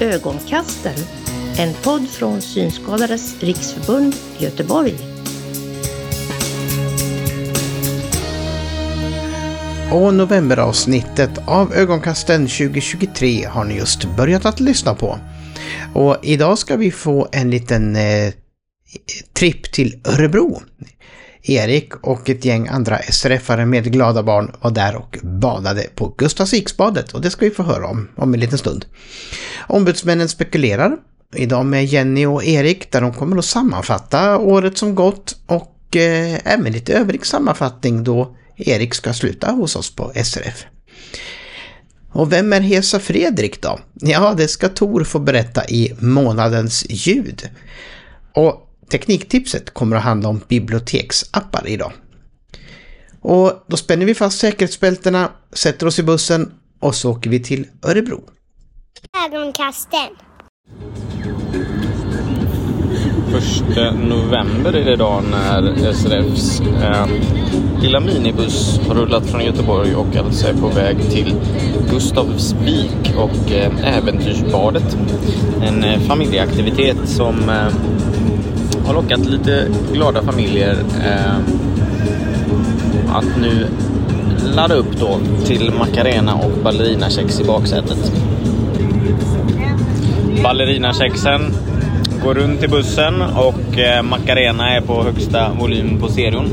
Ögonkasten, en podd från Synskadades riksförbund Göteborg. Och novemberavsnittet av Ögonkasten 2023 har ni just börjat att lyssna på. Och idag ska vi få en liten eh, tripp till Örebro. Erik och ett gäng andra SRF-are med glada barn var där och badade på Gustavsviksbadet och det ska vi få höra om om en liten stund. Ombudsmännen spekulerar idag med Jenny och Erik där de kommer att sammanfatta året som gått och eh, även lite övrig sammanfattning då Erik ska sluta hos oss på SRF. Och vem är Hesa Fredrik då? Ja, det ska Tor få berätta i månadens ljud. Och Tekniktipset kommer att handla om biblioteksappar idag. Och då spänner vi fast säkerhetsbältena, sätter oss i bussen och så åker vi till Örebro. Ögonkasten. Första november är det idag när SRFs eh, lilla minibuss har rullat från Göteborg och alltså är på väg till Gustavsvik och eh, Äventyrsbadet. En eh, familjeaktivitet som eh, har lockat lite glada familjer eh, att nu ladda upp då till Macarena och ballerinakex i baksätet. Ballerinakexen går runt i bussen och eh, Macarena är på högsta volym på stereon.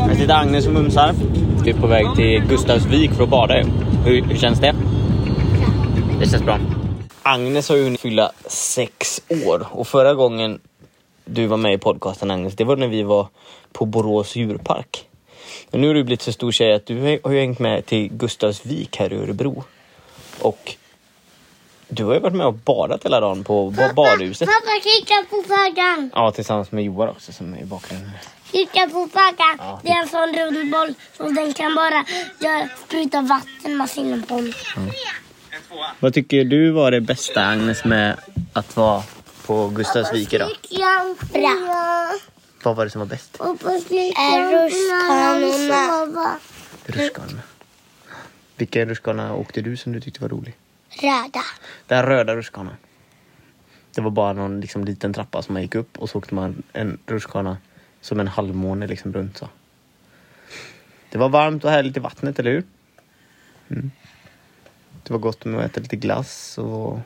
Här sitter Agnes och mumsar. Vi är på väg till Gustavsvik för att bada. Hur, hur känns det? Det känns bra. Agnes har ju hunnit fylla sex år och förra gången du var med i podcasten Agnes, det var när vi var på Borås djurpark. Men nu har du blivit så stor tjej att du har ju hängt med till Gustavsvik här i Örebro. Och du har ju varit med och badat hela dagen på pappa, badhuset. Pappa, kika på flaggan. Ja, tillsammans med Joar också som är i bakgrunden. Kika på flaggan. Ja. Det är en sån rund boll som den kan bara göra, spruta vattenmaskinen på. Mm. Vad tycker du var det bästa Agnes med att vara på Gustavsvik idag? Bra. Vad var det som var bäst? Rutschkanorna. Rutschkanorna. Vilken rutschkana åkte du som du tyckte var rolig? Röda. Den röda rutschkanan. Det var bara någon liksom, liten trappa som man gick upp och så åkte man en rutschkana som en halvmåne liksom runt så. Det var varmt och härligt i vattnet, eller hur? Mm. Det var gott med att äta lite glass och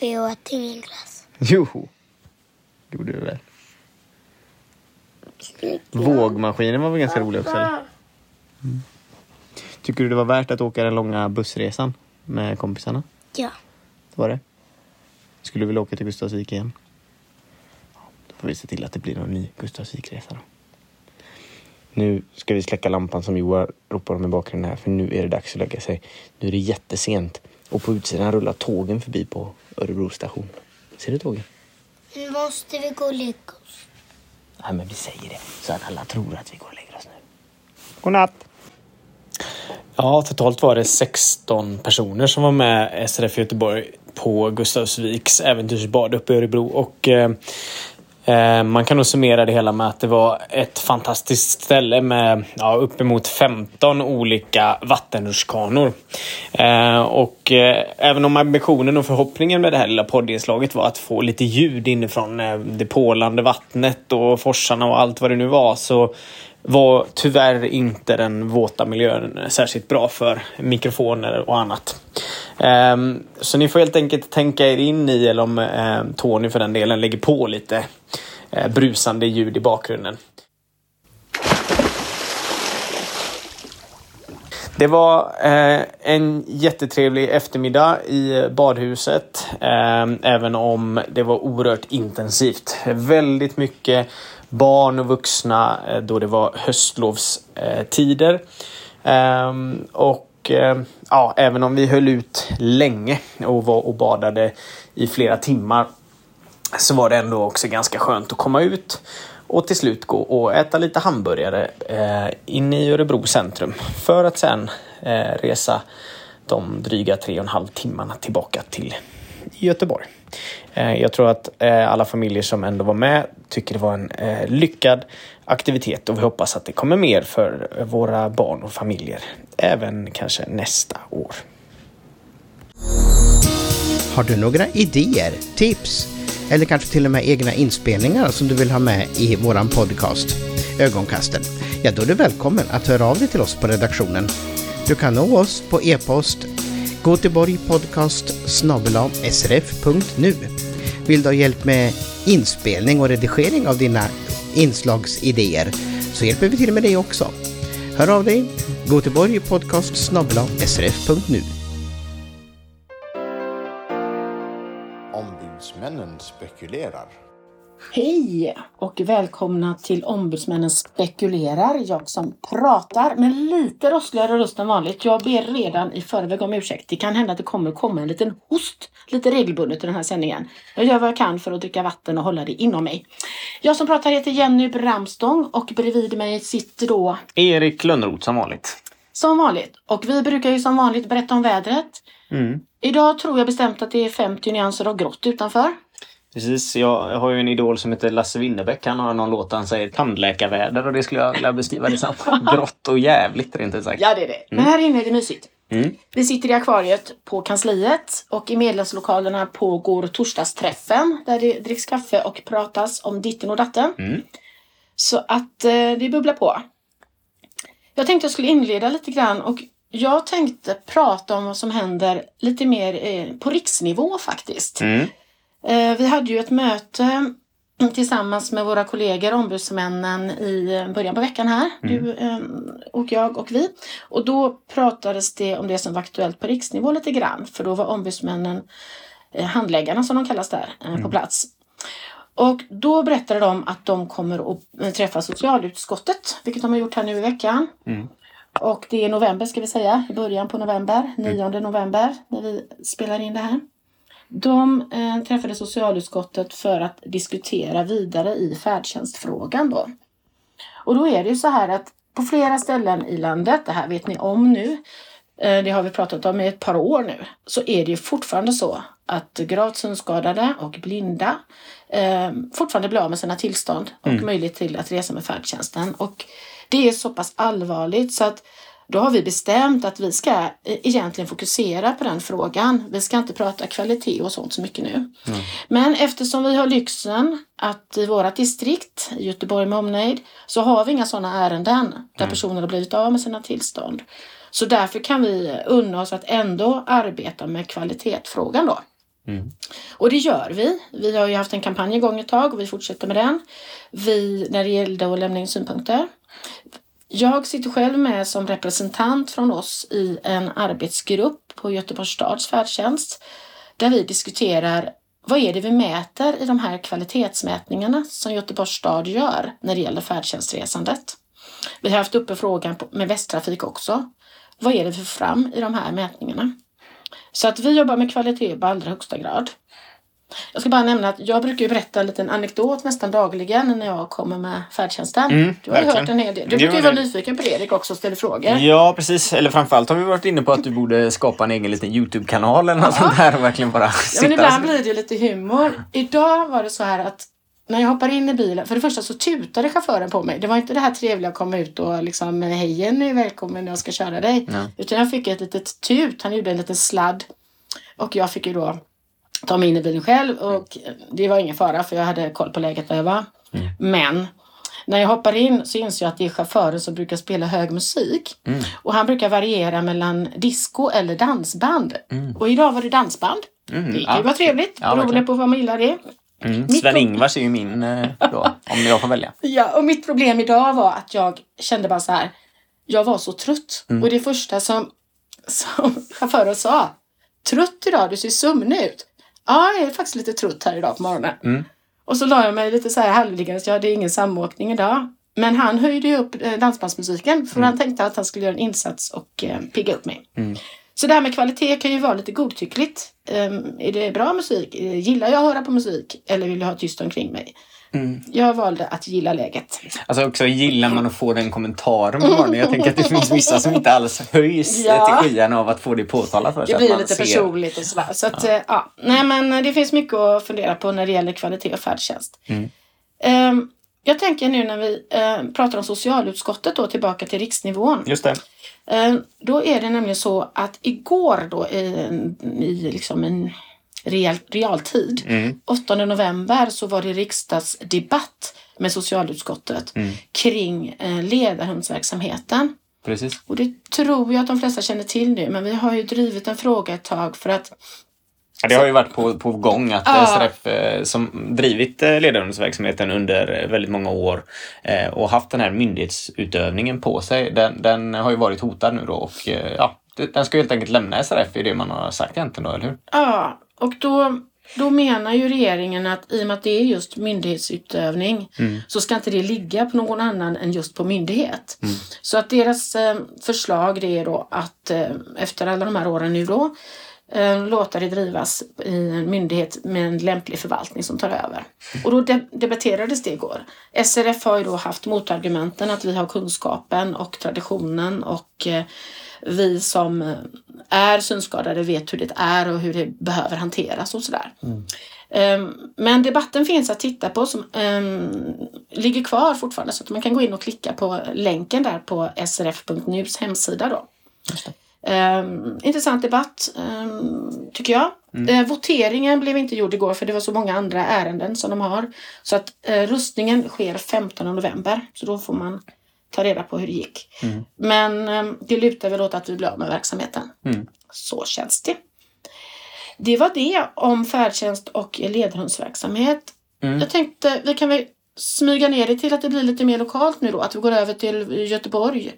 Vi åt ingen glass. Jo, gjorde du väl? Vågmaskinen var väl ganska rolig också? Eller? Tycker du det var värt att åka den långa bussresan med kompisarna? Ja. Det var det? Skulle du vilja åka till Gustavsvik igen? Då får vi se till att det blir någon ny Gustavsvikresa då. Nu ska vi släcka lampan som Joar ropar om i bakgrunden här för nu är det dags att lägga sig. Nu är det jättesent och på utsidan rullar tågen förbi på Örebro station. Ser du tågen? Nu måste vi gå och lägga oss. Nej men vi säger det så att alla tror att vi går och lägger oss nu. Godnatt! Ja, totalt var det 16 personer som var med SRF Göteborg på Gustavsviks äventyrsbad uppe i Örebro och eh, eh, Eh, man kan nog summera det hela med att det var ett fantastiskt ställe med ja, uppemot 15 olika vattenrutschkanor. Eh, och eh, även om ambitionen och förhoppningen med det här lilla poddinslaget var att få lite ljud inifrån eh, det pålande vattnet och forsarna och allt vad det nu var så var tyvärr inte den våta miljön särskilt bra för mikrofoner och annat. Eh, så ni får helt enkelt tänka er in i, eller om eh, Tony för den delen lägger på lite Eh, brusande ljud i bakgrunden. Det var eh, en jättetrevlig eftermiddag i badhuset. Eh, även om det var oerhört intensivt. Väldigt mycket barn och vuxna eh, då det var höstlovstider. Eh, och eh, ja, även om vi höll ut länge och var och badade i flera timmar så var det ändå också ganska skönt att komma ut och till slut gå och äta lite hamburgare eh, inne i Örebro centrum för att sen eh, resa de dryga tre och en halv timmarna tillbaka till Göteborg. Eh, jag tror att eh, alla familjer som ändå var med tycker det var en eh, lyckad aktivitet och vi hoppas att det kommer mer för våra barn och familjer även kanske nästa år. Har du några idéer, tips eller kanske till och med egna inspelningar som du vill ha med i våran podcast Ögonkasten? Ja, då är du välkommen att höra av dig till oss på redaktionen. Du kan nå oss på e-post goteborgpodcast srf.nu. Vill du ha hjälp med inspelning och redigering av dina inslagsidéer så hjälper vi till med det också. Hör av dig, goteborgpodcast srf.nu. Ombudsmännen spekulerar. Hej och välkomna till Ombudsmännen spekulerar. Jag som pratar med lite rossligare röst än vanligt. Jag ber redan i förväg om ursäkt. Det kan hända att det kommer komma en liten host lite regelbundet i den här sändningen. Jag gör vad jag kan för att dricka vatten och hålla det inom mig. Jag som pratar heter Jenny Bramstång och bredvid mig sitter då Erik Lönnroth som vanligt. som vanligt. Och vi brukar ju som vanligt berätta om vädret. Mm. Idag tror jag bestämt att det är 50 nyanser av grått utanför. Precis, jag, har ju en idol som heter Lasse Winnerbäck. Han har någon låt där han säger tandläkarväder och det skulle jag vilja beskriva det som. Grått och jävligt rent ut sagt. Ja, det är det. Men här inne är det mysigt. Mm. Vi sitter i akvariet på kansliet och i medlemslokalerna pågår torsdagsträffen där det dricks kaffe och pratas om ditten och datten. Mm. Så att eh, det bubblar på. Jag tänkte jag skulle inleda lite grann och jag tänkte prata om vad som händer lite mer eh, på riksnivå faktiskt. Mm. Eh, vi hade ju ett möte tillsammans med våra kollegor, ombudsmännen, i eh, början på veckan här. Du eh, och jag och vi. Och då pratades det om det som var aktuellt på riksnivå lite grann. För då var ombudsmännen, handläggarna som de kallas där, eh, på plats. Och då berättade de att de kommer att träffa socialutskottet, vilket de har gjort här nu i veckan. Mm. Och det är november ska vi säga, i början på november, 9 november, när vi spelar in det här. De eh, träffade socialutskottet för att diskutera vidare i färdtjänstfrågan då. Och då är det ju så här att på flera ställen i landet, det här vet ni om nu, eh, det har vi pratat om i ett par år nu, så är det fortfarande så att gravt synskadade och blinda eh, fortfarande blir av med sina tillstånd och möjlighet till att resa med färdtjänsten. Och det är så pass allvarligt så att då har vi bestämt att vi ska eh, egentligen fokusera på den frågan. Vi ska inte prata kvalitet och sånt så mycket nu. Men eftersom vi har lyxen att i våra distrikt, i Göteborg med omnejd, så har vi inga sådana ärenden där personer har blivit av med sina tillstånd. Så därför kan vi unna oss att ändå arbeta med kvalitetsfrågan då. Och det gör vi. Vi har ju haft en kampanj igång ett tag och vi fortsätter med den. Vi, när det gällde att lämna in synpunkter. Jag sitter själv med som representant från oss i en arbetsgrupp på Göteborgs stads färdtjänst där vi diskuterar vad är det vi mäter i de här kvalitetsmätningarna som Göteborgs stad gör när det gäller färdtjänstresandet. Vi har haft uppe frågan med Västtrafik också. Vad är det vi får fram i de här mätningarna? Så att vi jobbar med kvalitet på allra högsta grad. Jag ska bara nämna att jag brukar ju berätta en liten anekdot nästan dagligen när jag kommer med färdtjänsten. Mm, du har verkligen. hört en hel del. Du brukar ju vara nyfiken på det Erik också och ställer frågor. Ja, precis. Eller framförallt har vi varit inne på att du borde skapa en egen liten YouTube-kanal eller något sånt där och verkligen bara Ja, sitta men ibland blir det ju lite humor. Idag var det så här att när jag hoppar in i bilen, för det första så tutade chauffören på mig. Det var inte det här trevliga att komma ut och liksom hej Jenny, välkommen jag ska köra dig. Ja. Utan jag fick ett litet tut, han gjorde en liten sladd. Och jag fick ju då ta mig in i bilen själv och det var ingen fara för jag hade koll på läget där jag var. Men när jag hoppar in så inser jag att det är chauffören som brukar spela hög musik. Och han brukar variera mellan disco eller dansband. Och idag var det dansband. Det kan ju vara trevligt Ja, beroende på vad man gillar det. Mm. Sven-Ingvars är ju min eh, då, om jag får välja. Ja, och mitt problem idag var att jag kände bara så här. Jag var så trött. Mm. Och det första som, som chauffören sa. Trött idag, du ser sömnig ut. Ja, jag är faktiskt lite trött här idag på morgonen. Mm. Och så la jag mig lite så här halvliggandes. Ja, det är ingen samåkning idag. Men han höjde ju upp eh, dansbandsmusiken för han tänkte att han skulle göra en insats och eh, pigga upp mig. Mm. Så det här med kvalitet kan ju vara lite godtyckligt. Um, är det bra musik? Eh, Gillar jag att höra på musik? Eller vill jag ha tyst omkring mig? Mm. Jag valde att gilla läget. Alltså också gillar man att få den kommentaren på morgonen. Jag tänker att det finns vissa som inte alls höjs Ja. till skyarna av att få det påtalat för sig. Det blir man lite ser- personligt och sådär. Så att, ja. ja. Nej men det finns mycket att fundera på när det gäller kvalitet och färdtjänst. Mm. Ehm, jag tänker nu när vi eh, pratar om socialutskottet då tillbaka till riksnivån. Just det. Eh, då är det nämligen så att igår då i, i liksom en real, realtid. 8 november så var det riksdagsdebatt med socialutskottet kring eh, ledarhundsverksamheten. Precis. Och det tror jag att de flesta känner till nu, men vi har ju drivit en fråga ett tag för att det har ju varit på, på gång att Ja. SRF eh, som drivit eh, ledarhundsverksamheten under eh, väldigt många år eh, och haft den här myndighetsutövningen på sig, den, den har ju varit hotad nu då och eh, ja, den ska ju helt enkelt lämna SRF, är det man har sagt egentligen då, eller hur? Ja, och då, då menar ju regeringen att i och med att det är just myndighetsutövning så ska inte det ligga på någon annan än just på myndighet. Så att deras eh, förslag det är då att eh, efter alla de här åren nu då låta det drivas i en myndighet med en lämplig förvaltning som tar över. Och då de- debatterades det igår. SRF har ju då haft motargumenten att vi har kunskapen och traditionen och eh, vi som eh, är synskadade vet hur det är och hur det behöver hanteras och sådär. Ehm, Men debatten finns att titta på som ehm, ligger kvar fortfarande så att man kan gå in och klicka på länken där på srf.nus hemsida då. Ehm, intressant debatt ehm, tycker jag. Eh, voteringen blev inte gjord igår för det var så många andra ärenden som de har. Så att eh, röstningen sker 15 november så då får man ta reda på hur det gick. Men ehm, det lutar väl åt att vi blir av med verksamheten. Så känns det. Det var det om färdtjänst och ledarhundsverksamhet. Jag tänkte vi kan väl smyga ner det till att det blir lite mer lokalt nu då. Att vi går över till Göteborg.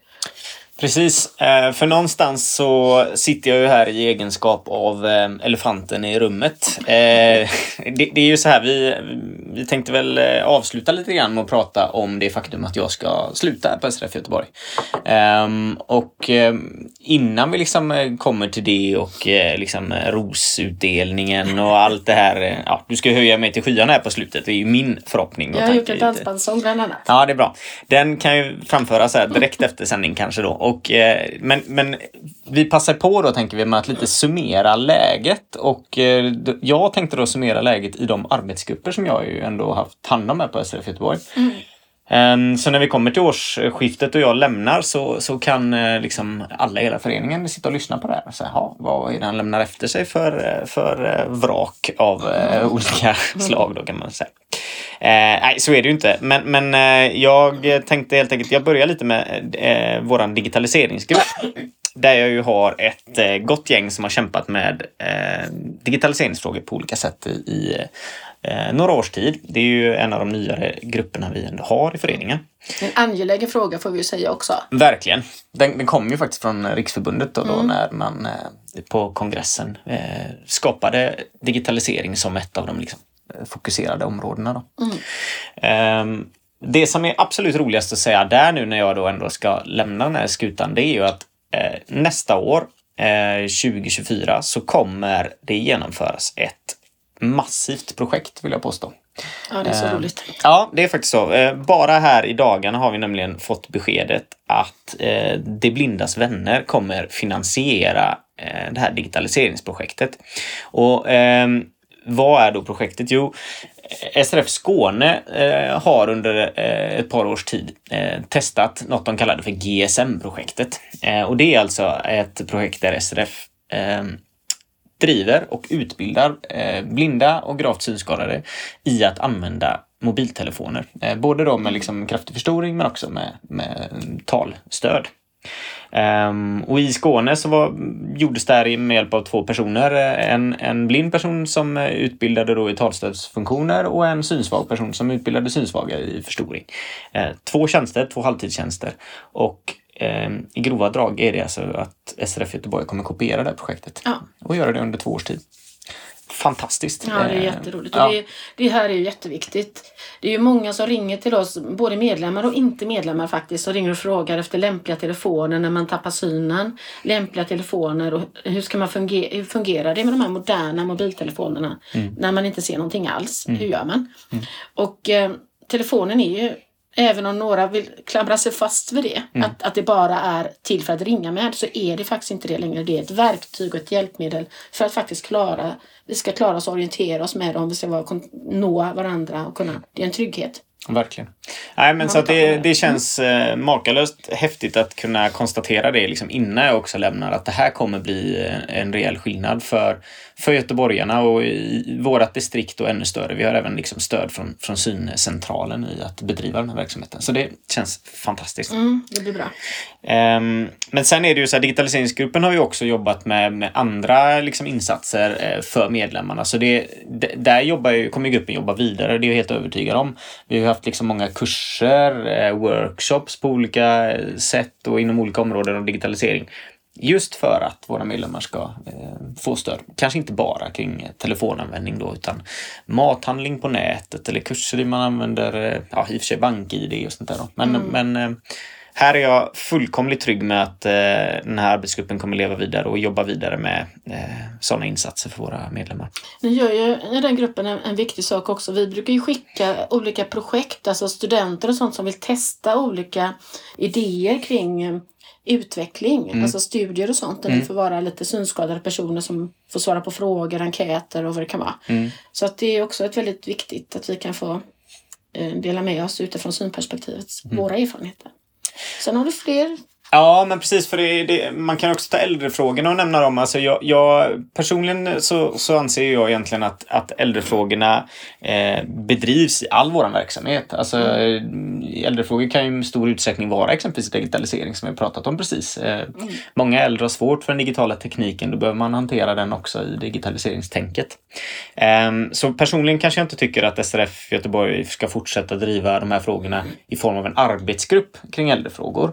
Precis, eh, för någonstans så sitter jag ju här i egenskap av eh, elefanten i rummet. Eh, det, är ju så här, vi, vi tänkte väl avsluta lite grann med att prata om det faktum att jag ska sluta på SRF Göteborg. Ehm, och innan vi liksom kommer till det och liksom rosutdelningen och allt det här. Ja, du ska höja mig till skyarna här på slutet, det är ju min förhoppning. och Jag har gjort en dansbandssång bland annat. Ja, det är bra. Den kan ju framföras här direkt efter sändning kanske då. Och, eh, men, men vi passar på då, tänker vi, med att lite summera läget. Och eh, jag tänkte då summera läget i de arbetsgrupper som jag ju ändå haft hand om här på SRF Göteborg. Mm. Ehm, så när vi kommer till årsskiftet och jag lämnar så, så kan eh, liksom alla i hela föreningen sitta och lyssna på det här. Så, aha, vad är det han lämnar efter sig för, eh, för eh, vrak av olika slag då kan man säga. Eh, nej, så är det ju inte. Men, men eh, jag tänkte helt enkelt, jag börjar lite med eh, våran digitaliseringsgrupp. Där jag ju har ett eh, gott gäng som har kämpat med digitaliseringsfrågor på olika sätt i, i eh, några års tid. Det är ju en av de nyare grupperna vi ändå har i föreningen. En angelägen fråga får vi ju säga också. Verkligen. Den, den kom ju faktiskt från Riksförbundet då, då när man eh, på kongressen eh, skapade digitalisering som ett av de liksom, eh, fokuserade områdena. Då. Ehm, det som är absolut roligast att säga där nu när jag då ändå ska lämna den här skutan, det är ju att eh, nästa år, eh, 2024, så kommer det genomföras ett massivt projekt vill jag påstå. Ja, det är så Eh, roligt. Ja, det är faktiskt så. Eh, Bara här i dagarna har vi nämligen fått beskedet att eh, De blindas vänner kommer finansiera det här digitaliseringsprojektet. Och ehm, vad är då projektet? Jo, SRF Skåne eh, har under eh, ett par års tid eh, testat något de kallade för GSM-projektet. Och det är alltså ett projekt där SRF ehm, driver och utbildar eh, blinda och gravt synskadade i att använda mobiltelefoner. Eh, både då med liksom kraftig förstoring men också med, med talstöd. Um, och i Skåne så var, gjordes det här med hjälp av två personer. En, en blind person som utbildade då i talstödsfunktioner och en synsvag person som utbildade synsvaga i förstoring. Uh, två tjänster, två halvtidstjänster. Och eh, i grova drag är det alltså att SRF Göteborg kommer kopiera det här projektet Ja. och göra det under två års tid. Fantastiskt! Ja, det är Eh, jätteroligt. ja. Det, det här är ju jätteviktigt. Det är ju många som ringer till oss, både medlemmar och inte medlemmar faktiskt, som ringer och frågar efter lämpliga telefoner när man tappar synen. Lämpliga telefoner och hur ska man fungera, hur fungerar det med de här moderna mobiltelefonerna när man inte ser någonting alls? Hur gör man? Och eh, telefonen är ju Även om några vill klamra sig fast vid det, att, att det bara är till för att ringa med, så är det faktiskt inte det längre. Det är ett verktyg och ett hjälpmedel för att faktiskt klara, vi ska klara oss och orientera oss med dem, vi ska vara, nå varandra och kunna, det är en trygghet. Verkligen. Nej, men så det, det känns eh, makalöst häftigt att kunna konstatera det liksom innan jag också lämnar att det här kommer bli eh, en rejäl skillnad för, för göteborgarna och i vårt distrikt och ännu större. Vi har även liksom stöd från, från syncentralen i att bedriva den här verksamheten. Så det känns fantastiskt. Mm, det blir bra. Um, men sen är det ju så här, digitaliseringsgruppen har ju också jobbat med, med andra liksom, insatser eh, för medlemmarna. Så det, där jobbar kommer gruppen jobba vidare, det är jag helt övertygad om. Vi har haft liksom många kurser, eh, workshops på olika eh, sätt och inom olika områden av digitalisering. Just för att våra medlemmar ska eh, få stöd. Kanske inte bara kring telefonanvändning då, utan mathandling på nätet eller kurser där man använder, ja i och för sig bank-id och sånt där. Då. Men, men eh, här är jag fullkomligt trygg med att eh, den här arbetsgruppen kommer leva vidare och jobba vidare med eh, sådana insatser för våra medlemmar. Ni gör ju i den gruppen en, en viktig sak också. Vi brukar ju skicka olika projekt, alltså studenter och sånt som vill testa olika idéer kring eh, utveckling, alltså studier och sånt där ni får vara lite synskadade personer som får svara på frågor, enkäter och vad det kan vara. Så att det är också ett väldigt viktigt att vi kan få eh, dela med oss utifrån synperspektivet, våra erfarenheter. Sen har du fler Ja, men precis. För det, det, man kan också ta äldrefrågorna och nämna dem. Alltså jag, jag, personligen så, så anser jag egentligen att, att äldrefrågorna eh, bedrivs i all vår verksamhet. Alltså, eh, Äldrefrågor kan ju i stor utsträckning vara exempelvis digitalisering som vi pratat om precis. Eh, Många äldre har svårt för den digitala tekniken. Då behöver man hantera den också i digitaliseringstänket. Eh, så personligen kanske jag inte tycker att SRF Göteborg ska fortsätta driva de här frågorna i form av en arbetsgrupp kring äldrefrågor.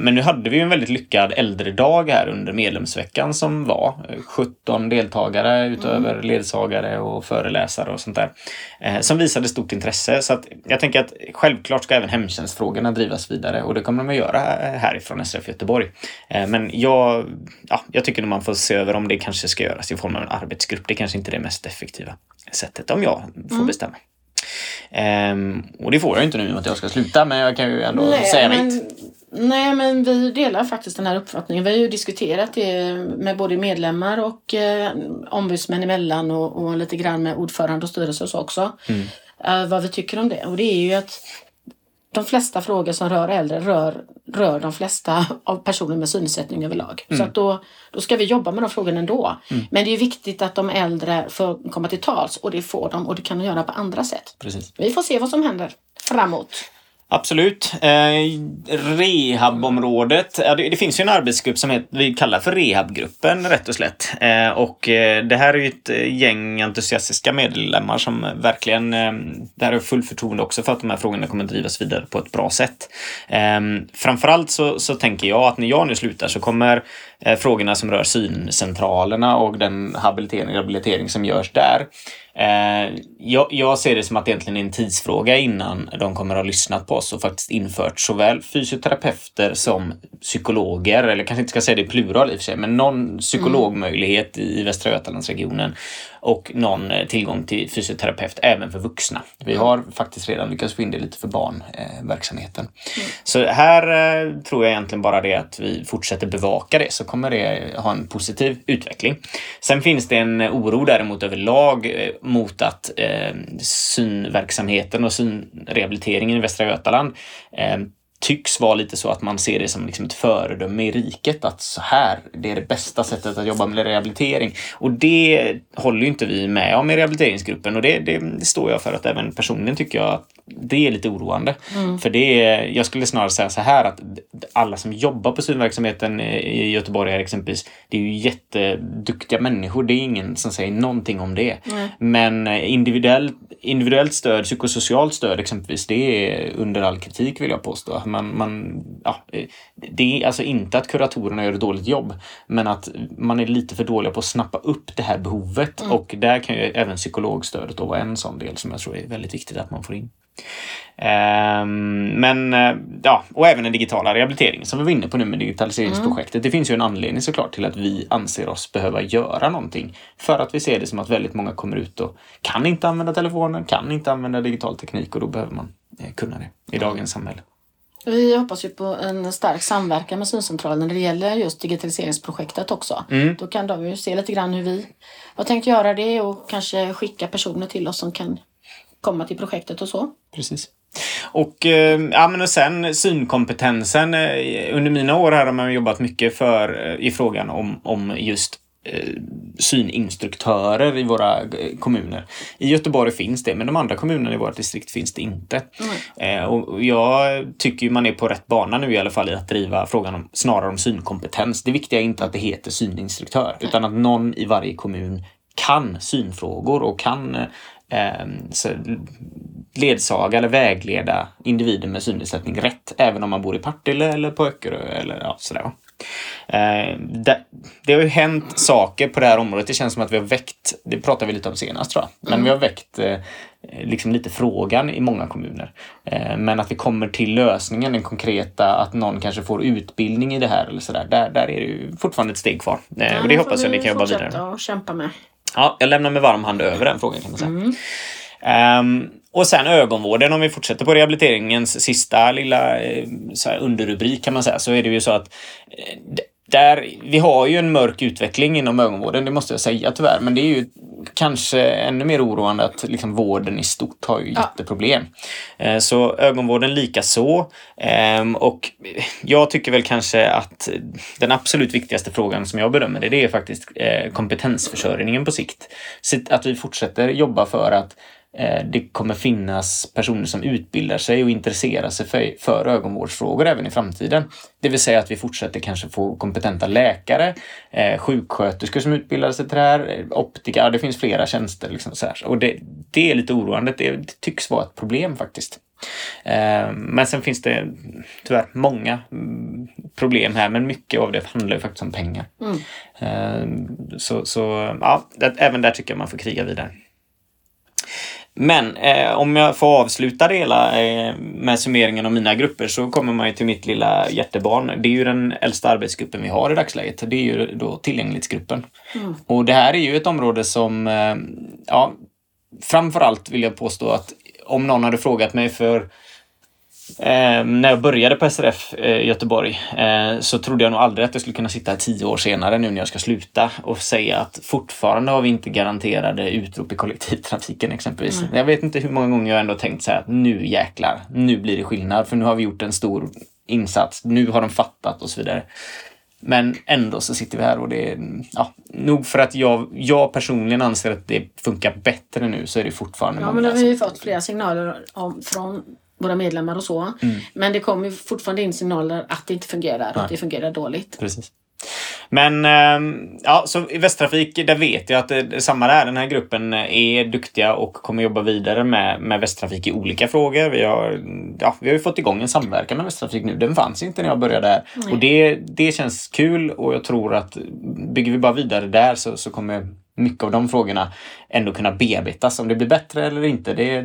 Eh, men nu hade vi en väldigt lyckad äldredag här under medlemsveckan som var. Eh, 17 deltagare utöver ledsagare och föreläsare och sånt där. Eh, som visade stort intresse. Så att jag tänker att självklart ska även hemtjänstfrågorna drivas vidare och det kommer de att göra härifrån SRF Göteborg. Eh, men jag, ja, jag tycker man får se över om det kanske ska göras i form av en arbetsgrupp. Det kanske inte är det mest effektiva sättet om jag får bestämma. Ehm, och det får jag inte nu i och med att jag ska sluta, men jag kan ju ändå säga men, mitt. Nej, men vi delar faktiskt den här uppfattningen. Vi har ju diskuterat det med både medlemmar och eh, ombudsmän emellan och, och lite grann med ordförande och styrelse och så också. Mm. Eh, vad vi tycker om det. Och det är ju att de flesta frågor som rör äldre rör, rör de flesta av personer med synnedsättning överlag. Mm. Så att då, då ska vi jobba med de frågorna ändå. Men det är viktigt att de äldre får komma till tals och det får de och det kan de göra på andra sätt. Precis. Vi får se vad som händer framåt. Absolut. Eh, rehabområdet. Ja, det, det finns ju en arbetsgrupp som heter, vi kallar för rehabgruppen rätt och slätt. Eh, och eh, det här är ju ett eh, gäng entusiastiska medlemmar som verkligen, eh, där har full förtroende också för att de här frågorna kommer att drivas vidare på ett bra sätt. Eh, framförallt så, så tänker jag att när jag nu slutar så kommer eh, frågorna som rör syncentralerna och den habilitering och rehabilitering som görs där Eh, jag, jag ser det som att det egentligen är en tidsfråga innan de kommer att ha lyssnat på oss och faktiskt infört såväl fysioterapeuter som psykologer, eller kanske inte ska säga det i plural i och för sig, men någon psykologmöjlighet i Västra Götalandsregionen och någon eh, tillgång till fysioterapeut även för vuxna. Vi har faktiskt redan lyckats få in det lite för barnverksamheten. Eh, verksamheten. Så här eh, tror jag egentligen bara det att vi fortsätter bevaka det så kommer det ha en positiv utveckling. Sen finns det en oro däremot överlag mot att synverksamheten och synrehabiliteringen i Västra Götaland tycks vara lite så att man ser det som liksom ett föredöme i riket. Att så här, det är det bästa sättet att jobba med rehabilitering. Och det håller ju inte vi med om i rehabiliteringsgruppen och det, det, det står jag för att även personligen tycker jag att det är lite oroande. För det är, jag skulle snarare säga så här att alla som jobbar på synverksamheten i Göteborg här exempelvis, det är ju jätteduktiga människor. Det är ingen som säger någonting om det. Men individuellt, individuellt stöd, psykosocialt stöd exempelvis, det är under all kritik vill jag påstå. Man, man, ja, det är alltså inte att kuratorerna gör ett dåligt jobb, men att man är lite för dåliga på att snappa upp det här behovet. Och där kan ju även psykologstödet då vara en sån del som jag tror är väldigt viktigt att man får in. Ehm, men eh, ja, och även den digitala rehabiliteringen som vi var inne på nu med digitaliseringsprojektet. Det finns ju en anledning såklart till att vi anser oss behöva göra någonting. För att vi ser det som att väldigt många kommer ut och kan inte använda telefonen, kan inte använda digital teknik och då behöver man eh, kunna det i dagens samhälle. Vi hoppas ju på en stark samverkan med Syncentralen när det gäller just digitaliseringsprojektet också. Då kan de ju se lite grann hur vi har tänkt göra det och kanske skicka personer till oss som kan komma till projektet och så. Precis. Och, eh, ja, men och sen synkompetensen. eh, Under mina år här har man jobbat mycket för eh, i frågan om, om just syninstruktörer i våra kommuner. I Göteborg finns det, men de andra kommunerna i vårt distrikt finns det inte. Eh, och jag tycker man är på rätt bana nu i alla fall i att driva frågan om, snarare om synkompetens. Det viktiga är inte att det heter syninstruktör, utan att någon i varje kommun kan synfrågor och kan ledsaga eller vägleda individer med synnedsättning rätt, även om man bor i Partille eller på Öckerö eller ja, sådär. va. Eh, det, det har ju hänt saker på det här området. Det känns som att vi har väckt, det pratade vi lite om senast tror jag, men vi har väckt eh, liksom lite frågan i många kommuner. Eh, men att vi kommer till lösningen, den konkreta, att någon kanske får utbildning i det här eller sådär. Där, där är det ju fortfarande ett steg kvar. Eh, och det hoppas jag ni kan jobba vidare med. och kämpa med. Ja, jag lämnar med varm hand över den frågan kan man säga. Ehm, och sen ögonvården, om vi fortsätter på rehabiliteringens sista lilla eh, underrubrik kan man säga, så är det ju så att eh, där, vi har ju en mörk utveckling inom ögonvården, det måste jag säga tyvärr, men det är ju kanske ännu mer oroande att liksom vården i stort har ju jätteproblem. Eh, Så ögonvården lika så. Ehm, Och jag tycker väl kanske att den absolut viktigaste frågan som jag bedömer det, det är faktiskt eh, kompetensförsörjningen på sikt. Att vi fortsätter jobba för att det kommer finnas personer som utbildar sig och intresserar sig för, för ögonvårdsfrågor även i framtiden. Det vill säga att vi fortsätter kanske få kompetenta läkare, eh, sjuksköterskor som utbildar sig till det här, eh, optiker, det finns flera tjänster. Liksom så här. Och det, det är lite oroande, det, det tycks vara ett problem faktiskt. Eh, Men sen finns det tyvärr många mm, problem här, men mycket av det handlar ju faktiskt om pengar. Eh, Så, så ja, även där tycker jag man får kriga vidare. Men eh, om jag får avsluta det hela eh, med summeringen av mina grupper så kommer man ju till mitt lilla hjärtebarn. Det är ju den äldsta arbetsgruppen vi har i dagsläget. Det är ju då tillgänglighetsgruppen. Och det här är ju ett område som, eh, ja, framförallt vill jag påstå att om någon hade frågat mig för Eh, när jag började på SRF eh, Göteborg eh, så trodde jag nog aldrig att jag skulle kunna sitta här tio år senare nu när jag ska sluta och säga att fortfarande har vi inte garanterade utrop i kollektivtrafiken exempelvis. Jag vet inte hur många gånger jag ändå tänkt så här att nu jäklar, nu blir det skillnad för nu har vi gjort en stor insats, nu har de fattat och så vidare. Men ändå så sitter vi här och det är, ja, nog för att jag, jag personligen anser att det funkar bättre nu så är det fortfarande Ja, men det har vi ju fått flera signaler om från våra medlemmar och så. Men det kommer ju fortfarande in signaler att det inte fungerar och att det fungerar dåligt. Precis. Men ehm, ja, så i Västtrafik, där vet jag att det, det är samma där. Den här gruppen är duktiga och kommer jobba vidare med, med Västtrafik i olika frågor. Vi har, ja, vi har ju fått igång en samverkan med Västtrafik nu. Den fanns inte när jag började där. Och det, det känns kul och jag tror att bygger vi bara vidare där så, så kommer mycket av de frågorna ändå kunna bearbetas. Om det blir bättre eller inte, det,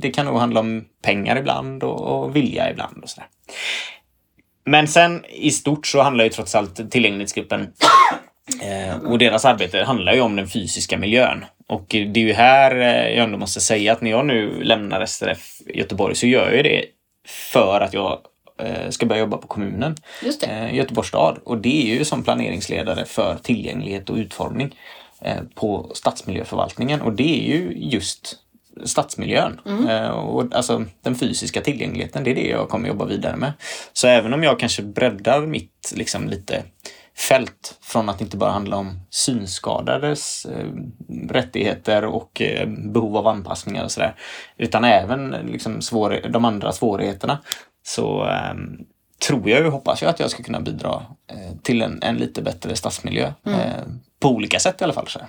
det kan nog handla om pengar ibland och, och vilja ibland. och sådär. Men sen i stort så handlar ju trots allt tillgänglighetsgruppen eh, och deras arbete handlar ju om den fysiska miljön. Och det är ju här eh, jag ändå måste säga att när jag nu lämnar SRF Göteborg så gör jag det för att jag eh, ska börja jobba på kommunen. Just det. Eh, Göteborgs stad. Och det är ju som planeringsledare för tillgänglighet och utformning på stadsmiljöförvaltningen. Och det är ju just stadsmiljön. Eh, och alltså den fysiska tillgängligheten, det är det jag kommer jobba vidare med. Så även om jag kanske breddar mitt liksom lite fält från att inte bara handla om synskadades eh, rättigheter och eh, behov av anpassningar och sådär. Utan även liksom svår, de andra svårigheterna. Så ehm, tror jag och hoppas jag att jag ska kunna bidra eh, till en, en lite bättre stadsmiljö. Eh, på olika sätt i alla fall. Så.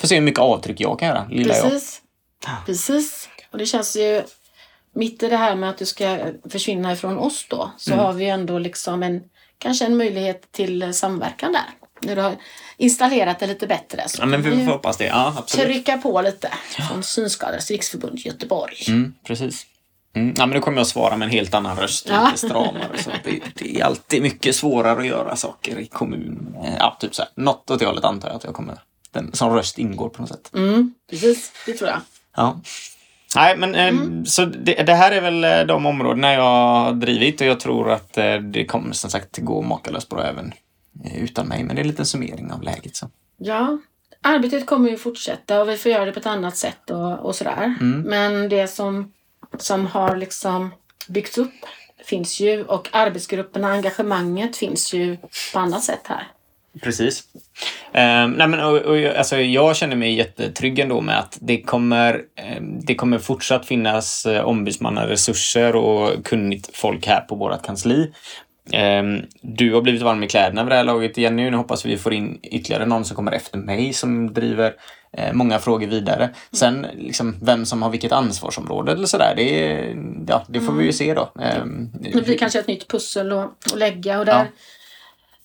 Får se hur mycket avtryck jag kan göra, lilla jag. Precis. Precis. Och det känns ju mitt i det här med att du ska försvinna ifrån oss då så Mm. har vi ju ändå liksom en kanske en möjlighet till samverkan där. När du har installerat det lite bättre så Ja, men vi vi får ju hoppas det. Ja, absolut. trycka på lite från Synskadades riksförbund Göteborg. Mm, precis. Mm. Ja, men nu kommer jag att svara med en helt annan röst, Ja. lite stramare. Så det, det är alltid mycket svårare att göra saker i kommun. Eh, Ja, typ så här. Något åt det hållet antar jag att jag kommer... Den, som röst ingår på något sätt. Mm, precis, det tror jag. Ja. Nej, men eh, så det, det här är väl eh, de områdena jag har drivit och jag tror att det kommer som sagt gå makalöst bra även utan mig. Men det är en liten summering av läget. Så. Ja, arbetet kommer ju fortsätta och vi får göra det på ett annat sätt och, och sådär. Mm. Men det som som har liksom byggts upp finns ju och arbetsgrupperna, engagemanget finns ju på andra sätt här. Precis. Um, nej men, och, och, alltså, jag känner mig jättetrygg ändå med att det kommer, um, det kommer fortsatt finnas uh, ombudsmannaresurser och kunnigt folk här på vårt kansli. Um, du har blivit varm i kläderna vid det här laget, Jenny. Nu hoppas vi får in ytterligare någon som kommer efter mig som driver många frågor vidare. Sen liksom, vem som har vilket ansvarsområde eller sådär, det, ja, det får vi ju se då. det blir kanske ett nytt pussel att, att lägga och där ja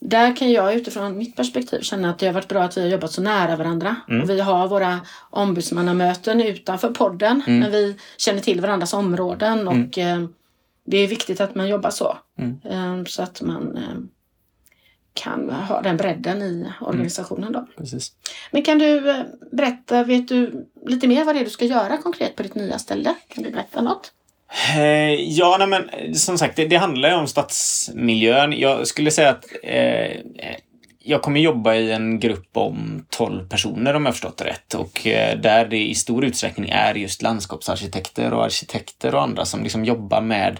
där kan jag utifrån mitt perspektiv känna att det har varit bra att vi har jobbat så nära varandra. Mm. Och vi har våra ombudsmannamöten utanför podden mm. när vi känner till varandras områden. Mm. Och eh, det är viktigt att man jobbar så. Mm. Eh, så att man eh, kan ha den bredden i organisationen. Då. Precis. Men kan du eh, berätta, vet du lite mer vad det är du ska göra konkret på ditt nya ställe? Kan du berätta något? Eh, ja, nej, men som sagt, det, det handlar ju om stadsmiljön. Jag skulle säga att eh, jag kommer jobba i en grupp om 12 personer om jag förstått det rätt. Och eh, där det i stor utsträckning är just landskapsarkitekter och arkitekter och andra som liksom jobbar med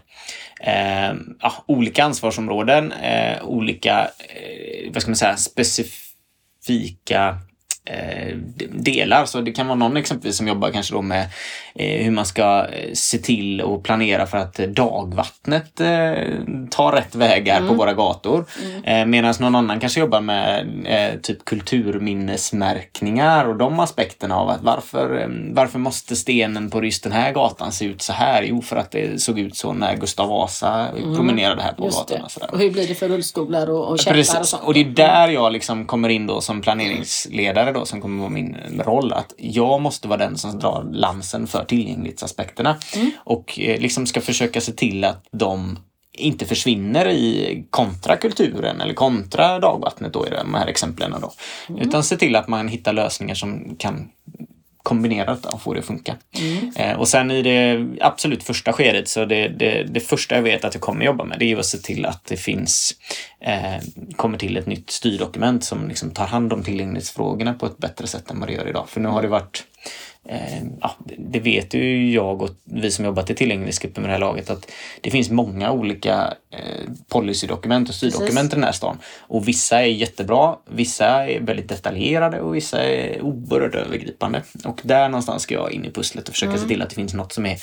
eh, ja, olika ansvarsområden, eh, olika, eh, vad ska man säga, specifika Eh, delar. Så det kan vara någon exempelvis som jobbar kanske då med eh, hur man ska eh, se till och planera för att dagvattnet tar rätt vägar mm. på våra gator. Mm. Medan någon annan kanske jobbar med typ kulturminnesmärkningar och de aspekterna av att varför, varför måste stenen på just den här gatan se ut så här? Jo, för att det såg ut så när Gustav Vasa mm. promenerade här på just gatan. Och, och, hur blir det för rullstolar och, och käppar och sånt? Och det är där jag liksom kommer in då som planeringsledare då som kommer vara min roll. Att jag måste vara den som drar lansen för tillgänglighetsaspekterna. Mm. Och eh, liksom ska försöka se till att de inte försvinner i kontrakulturen eller kontra dagvattnet då i de här exemplen. Då. Mm. Utan se till att man hittar lösningar som kan kombinerat och få det att funka. Mm. Eh, och sen i det absolut första skedet så det, det, det, första jag vet att jag kommer jobba med det är att se till att det finns eh, kommer till ett nytt styrdokument som liksom tar hand om tillgänglighetsfrågorna på ett bättre sätt än vad det gör idag. För nu har det varit ja, det vet ju jag och vi som jobbat i tillgänglighetsgruppen med det här laget att det finns många olika eh, policydokument och styrdokument i den här stan. Och vissa är jättebra, vissa är väldigt detaljerade och vissa är oerhört övergripande. Och där någonstans ska jag in i pusslet och försöka mm. se till att det finns något som är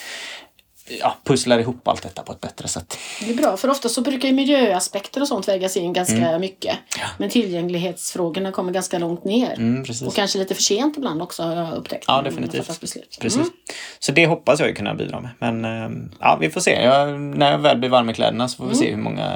ja, pusslar ihop allt detta på ett bättre sätt. Det är bra, för ofta så brukar ju miljöaspekter och sånt vägas in ganska mm. mycket. Ja. Men tillgänglighetsfrågorna kommer ganska långt ner. Mm, och kanske lite för sent ibland också har jag upptäckt. Ja, definitivt. Precis. Mm. Så det hoppas jag kunna bidra med. Men ehm, ja, vi får se. Jag, när jag väl blir varm i kläderna så får vi mm. se hur många,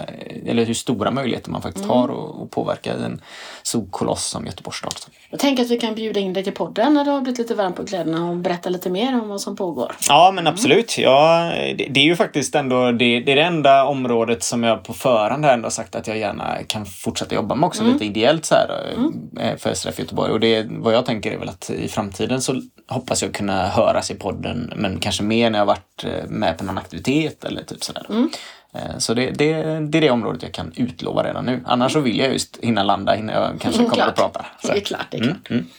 eller hur stora möjligheter man faktiskt mm. har att påverka en solkoloss som Göteborgs stad. Jag tänker att vi kan bjuda in dig till podden när du har blivit lite varm på kläderna och berätta lite mer om vad som pågår. Ja, men absolut. Ja, det, det, är ju faktiskt ändå det, det, är det enda området som jag på förhand har ändå sagt att jag gärna kan fortsätta jobba med också mm. lite ideellt så här, mm. Eh, för SRF Göteborg. Och det, vad jag tänker är väl att i framtiden så hoppas jag kunna höras i podden men kanske mer när jag varit eh, med på någon aktivitet eller typ sådär. Mm. Eh, så det, det, det är det området jag kan utlova redan nu. Annars så vill jag just hinna landa innan jag kanske kommer att prata. Så. Det är klart, det är klart. Mm, mm.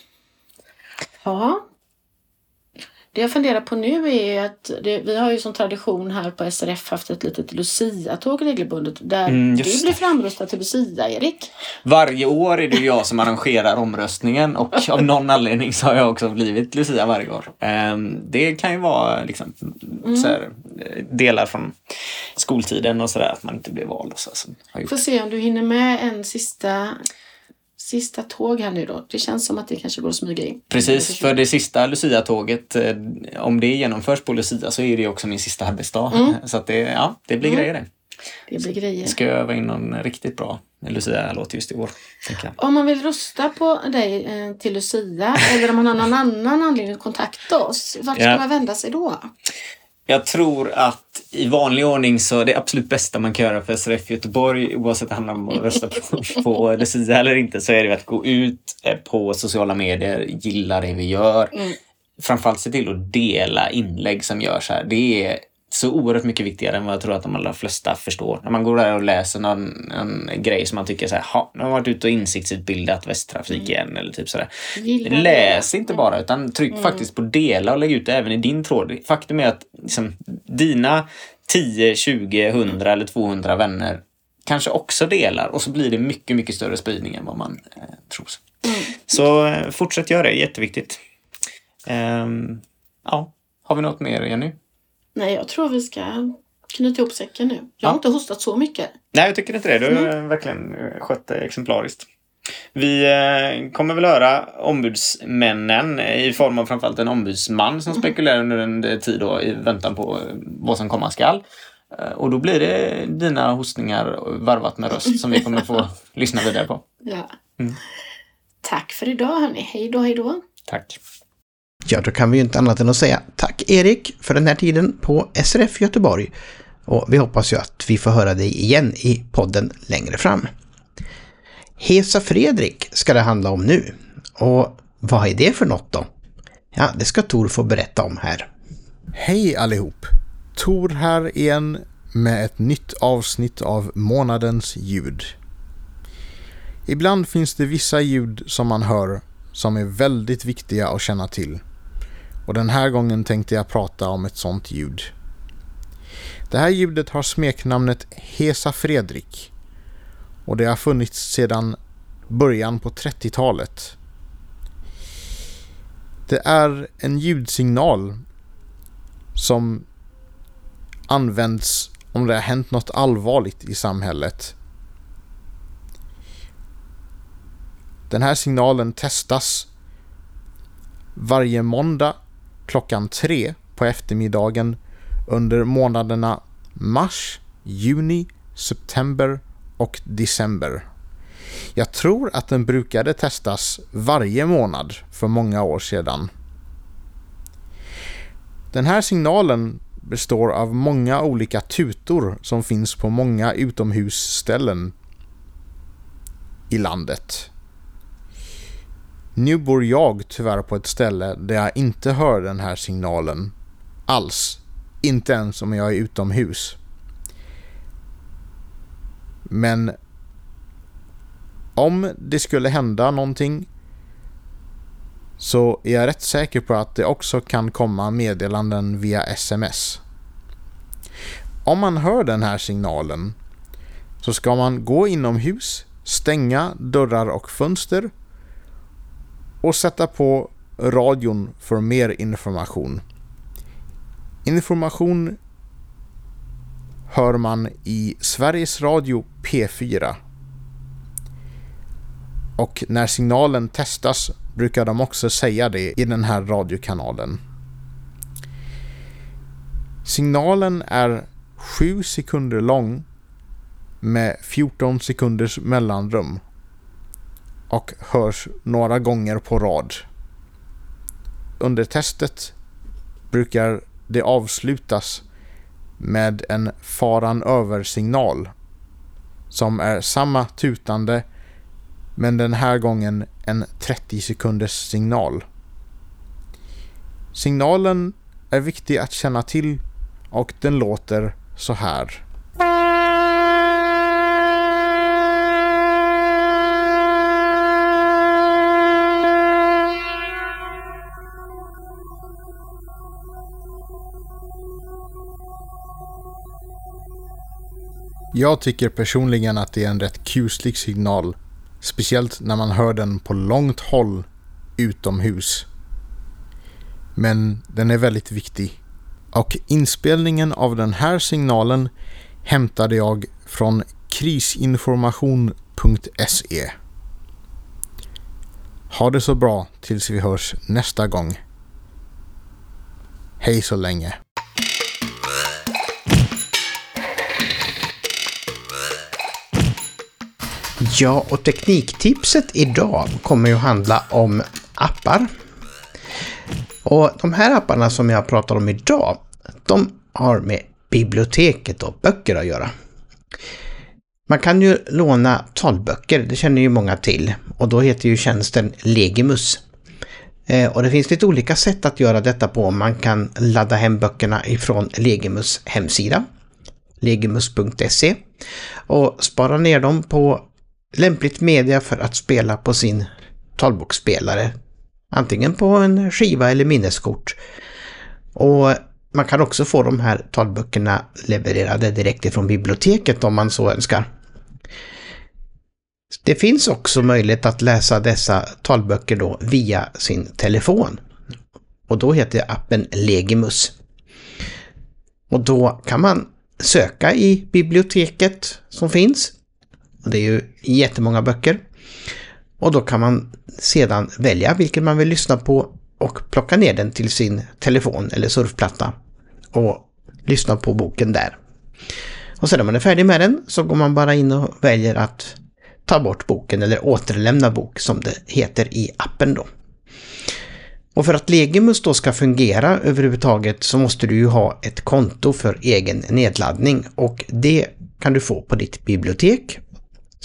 Ja, det jag funderar på nu är att det, vi har ju som tradition här på SRF haft ett litet Lucia-tåg regelbundet där mm, du blir framröstad till Lucia, Erik. Varje år är det jag som arrangerar omröstningen och av någon anledning så har jag också blivit Lucia varje år. Um, det kan ju vara liksom, mm. här, delar från skoltiden och sådär, att man inte blev vald. Och så Får se om du hinner med en sista sista tåg här nu då. Det känns som att det kanske går att smyga in. Precis, för det sista Lucia-tåget, eh, om det genomförs på Lucia så är det också min sista arbetsdag. Mm. Så att det, ja, det blir mm. grejer det. Det blir grejer. Ska jag öva in någon riktigt bra Lucia-låt just i år. Om man vill rösta på dig eh, till Lucia eller om man har någon annan anledning att kontakta oss, vart ska ja. man vända sig då? Jag tror att i vanlig ordning så det absolut bästa man kan göra för SRF Göteborg, oavsett om det handlar om att rösta på, på Lucia eller inte, så är det att gå ut eh, på sociala medier, gilla det vi gör. Mm. Framförallt se till att dela inlägg som görs här. Det är så oerhört mycket viktigare än vad jag tror att de allra flesta förstår. När man går där och läser någon, en grej som man tycker så här, ha, nu har varit ute och insiktsutbildat Västtrafik mm. igen eller typ sådär. Läs det. inte bara utan tryck mm. faktiskt på dela och lägg ut det även i din tråd. Faktum är att liksom, dina 10, 20, 100 eller 200 vänner kanske också delar och så blir det mycket, mycket större spridning än vad man eh, tror. Mm. Så eh, fortsätt göra det, jätteviktigt. Um, ja, har vi något mer Jenny? Nej, jag tror vi ska knyta ihop säcken nu. Jag har ja. inte hostat så mycket. Nej, jag tycker inte det. Du har mm. verkligen skött det exemplariskt. Vi eh, kommer väl höra ombudsmännen i form av framförallt en ombudsman som mm. spekulerar under en tid då, i väntan på vad som komma skall. Eh, och då blir det dina hostningar varvat med röst som vi kommer få lyssna vidare på. Ja. Mm. Tack för idag hörni. Hej då, hej då. Tack. Ja, då kan vi ju inte annat än att säga tack Erik för den här tiden på SRF Göteborg. Och vi hoppas ju att vi får höra dig igen i podden längre fram. Hesa Fredrik ska det handla om nu. Och vad är det för något då? Ja, det ska Tor få berätta om här. Hej allihop! Tor här igen med ett nytt avsnitt av månadens ljud. Ibland finns det vissa ljud som man hör som är väldigt viktiga att känna till. Och den här gången tänkte jag prata om ett sånt ljud. Det här ljudet har smeknamnet Hesa Fredrik och det har funnits sedan början på 30-talet. Det är en ljudsignal som används om det har hänt något allvarligt i samhället. Den här signalen testas varje måndag klockan tre på eftermiddagen under månaderna mars, juni, september och december. Jag tror att den brukade testas varje månad för många år sedan. Den här signalen består av många olika tutor som finns på många utomhusställen i landet. Nu bor jag tyvärr på ett ställe där jag inte hör den här signalen alls. Inte ens om jag är utomhus. Men om det skulle hända någonting så är jag rätt säker på att det också kan komma meddelanden via sms. Om man hör den här signalen så ska man gå inomhus, stänga dörrar och fönster och sätta på radion för mer information. Information hör man i Sveriges Radio P4. Och när signalen testas brukar de också säga det i den här radiokanalen. Signalen är 7 sekunder lång med 14 sekunders mellanrum och hörs några gånger på rad. Under testet brukar det avslutas med en faran över-signal som är samma tutande men den här gången en 30 sekunders signal. Signalen är viktig att känna till och den låter så här. Jag tycker personligen att det är en rätt kuslig signal. Speciellt när man hör den på långt håll utomhus. Men den är väldigt viktig. Och inspelningen av den här signalen hämtade jag från krisinformation.se. Ha det så bra tills vi hörs nästa gång. Hej så länge. Ja, och tekniktipset idag kommer ju handla om appar. Och de här apparna som jag pratar om idag, de har med biblioteket och böcker att göra. Man kan ju låna talböcker, det känner ju många till, och då heter ju tjänsten Legimus. Eh, och det finns lite olika sätt att göra detta på. Man kan ladda hem böckerna ifrån Legimus hemsida, legimus.se och spara ner dem på lämpligt media för att spela på sin talboksspelare. Antingen på en skiva eller minneskort. Och man kan också få de här talböckerna levererade direkt ifrån biblioteket om man så önskar. Det finns också möjlighet att läsa dessa talböcker då via sin telefon. Och då heter appen Legimus. Och då kan man söka i biblioteket som finns. Och det är ju jättemånga böcker. Och då kan man sedan välja vilken man vill lyssna på och plocka ner den till sin telefon eller surfplatta och lyssna på boken där. Och sen när man är färdig med den så går man bara in och väljer att ta bort boken eller återlämna bok som det heter i appen då. Och för att Legimus då ska fungera överhuvudtaget så måste du ju ha ett konto för egen nedladdning och det kan du få på ditt bibliotek.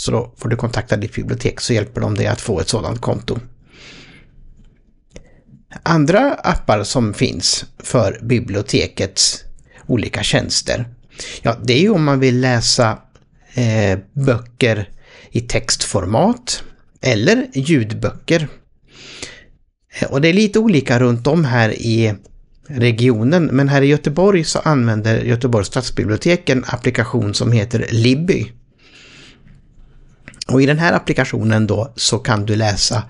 Så då får du kontakta ditt bibliotek så hjälper de dig att få ett sådant konto. Andra appar som finns för bibliotekets olika tjänster, ja det är ju om man vill läsa eh, böcker i textformat eller ljudböcker. Och det är lite olika runt om här i regionen, men här i Göteborg så använder Göteborgs stadsbibliotek en applikation som heter Libby. Och i den här applikationen då så kan du läsa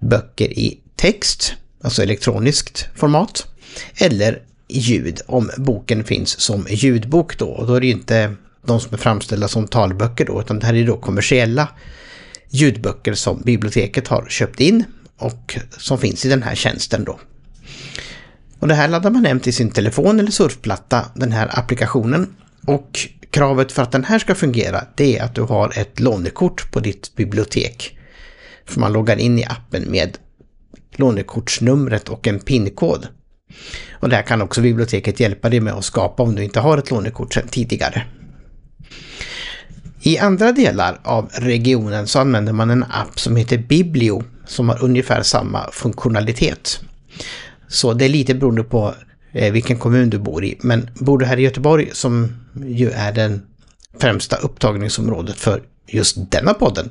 böcker i text, alltså elektroniskt format, eller ljud om boken finns som ljudbok då. Och då är det ju inte de som är framställda som talböcker då, utan det här är då kommersiella ljudböcker som biblioteket har köpt in och som finns i den här tjänsten då. Och det här laddar man hem till sin telefon eller surfplatta, den här applikationen. Och kravet för att den här ska fungera, det är att du har ett lånekort på ditt bibliotek. För man loggar in i appen med lånekortsnumret och en PIN-kod. Och det här kan också biblioteket hjälpa dig med att skapa om du inte har ett lånekort sedan tidigare. I andra delar av regionen så använder man en app som heter Biblio som har ungefär samma funktionalitet. Så det är lite beroende på eh, vilken kommun du bor i. Men bor du här i Göteborg som ju är den främsta upptagningsområdet för just denna podden,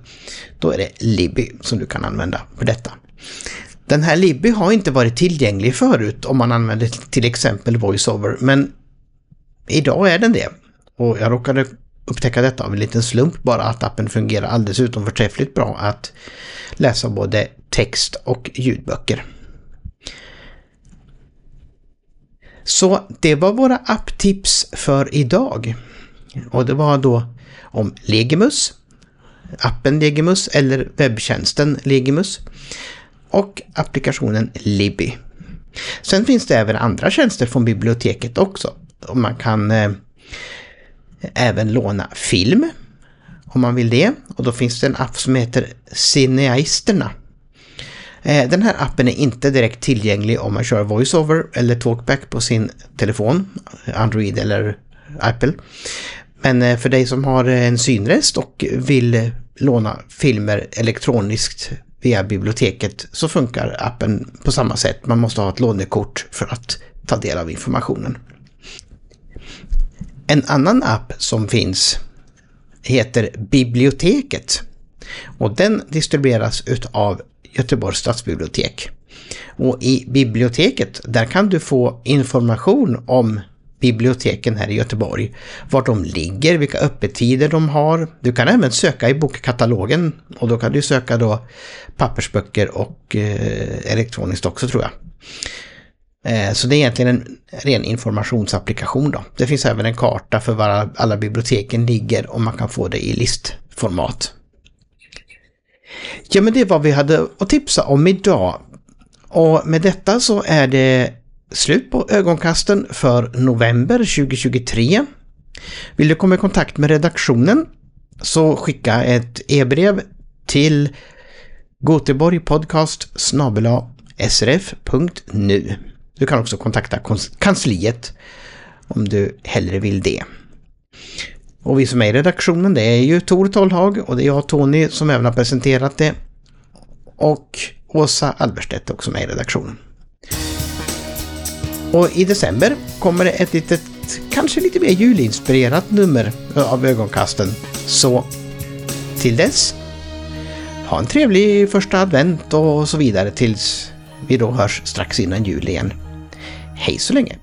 då är det Libby som du kan använda för detta. Den här Libby har inte varit tillgänglig förut om man använder till exempel VoiceOver, men idag är den det. Och jag råkade upptäcka detta av en liten slump bara att appen fungerar alldeles utom förträffligt bra att läsa både text och ljudböcker. Så det var våra apptips för idag. Och det var då om Legimus, appen Legimus eller webbtjänsten Legimus och applikationen Libby. Sen finns det även andra tjänster från biblioteket också. Och man kan eh, även låna film om man vill det. Och då finns det en app som heter Cineaisterna. Eh, den här appen är inte direkt tillgänglig om man kör VoiceOver eller Talkback på sin telefon, Android eller Apple. Men eh, för dig som har eh, en synrest och vill låna filmer elektroniskt via biblioteket så funkar appen på samma sätt. Man måste ha ett lånekort för att ta del av informationen. En annan app som finns heter Biblioteket och den distribueras utav Göteborgs stadsbibliotek. Och i biblioteket där kan du få information om biblioteken här i Göteborg. Vart de ligger, vilka öppettider de har. Du kan även söka i bokkatalogen och då kan du söka då pappersböcker och eh, elektroniskt också tror jag. Eh, så det är egentligen en ren informationsapplikation då. Det finns även en karta för var alla biblioteken ligger och man kan få det i listformat. Ja men det var vad vi hade att tipsa om idag. Och med detta så är det slut på ögonkasten för november 2023. Vill du komma i kontakt med redaktionen så skicka ett e-brev till goteborgpodcast srf.nu. Du kan också kontakta kansliet om du hellre vill det. Och vi som är i redaktionen det är ju Tor Tollhag och det är jag Tony som även har presenterat det. Och Åsa Alberstedt också med i redaktionen. Och i december kommer det ett litet, kanske lite mer julinspirerat nummer av ögonkasten. Så till dess, ha en trevlig första advent och så vidare tills vi då hörs strax innan jul igen. Hej så länge!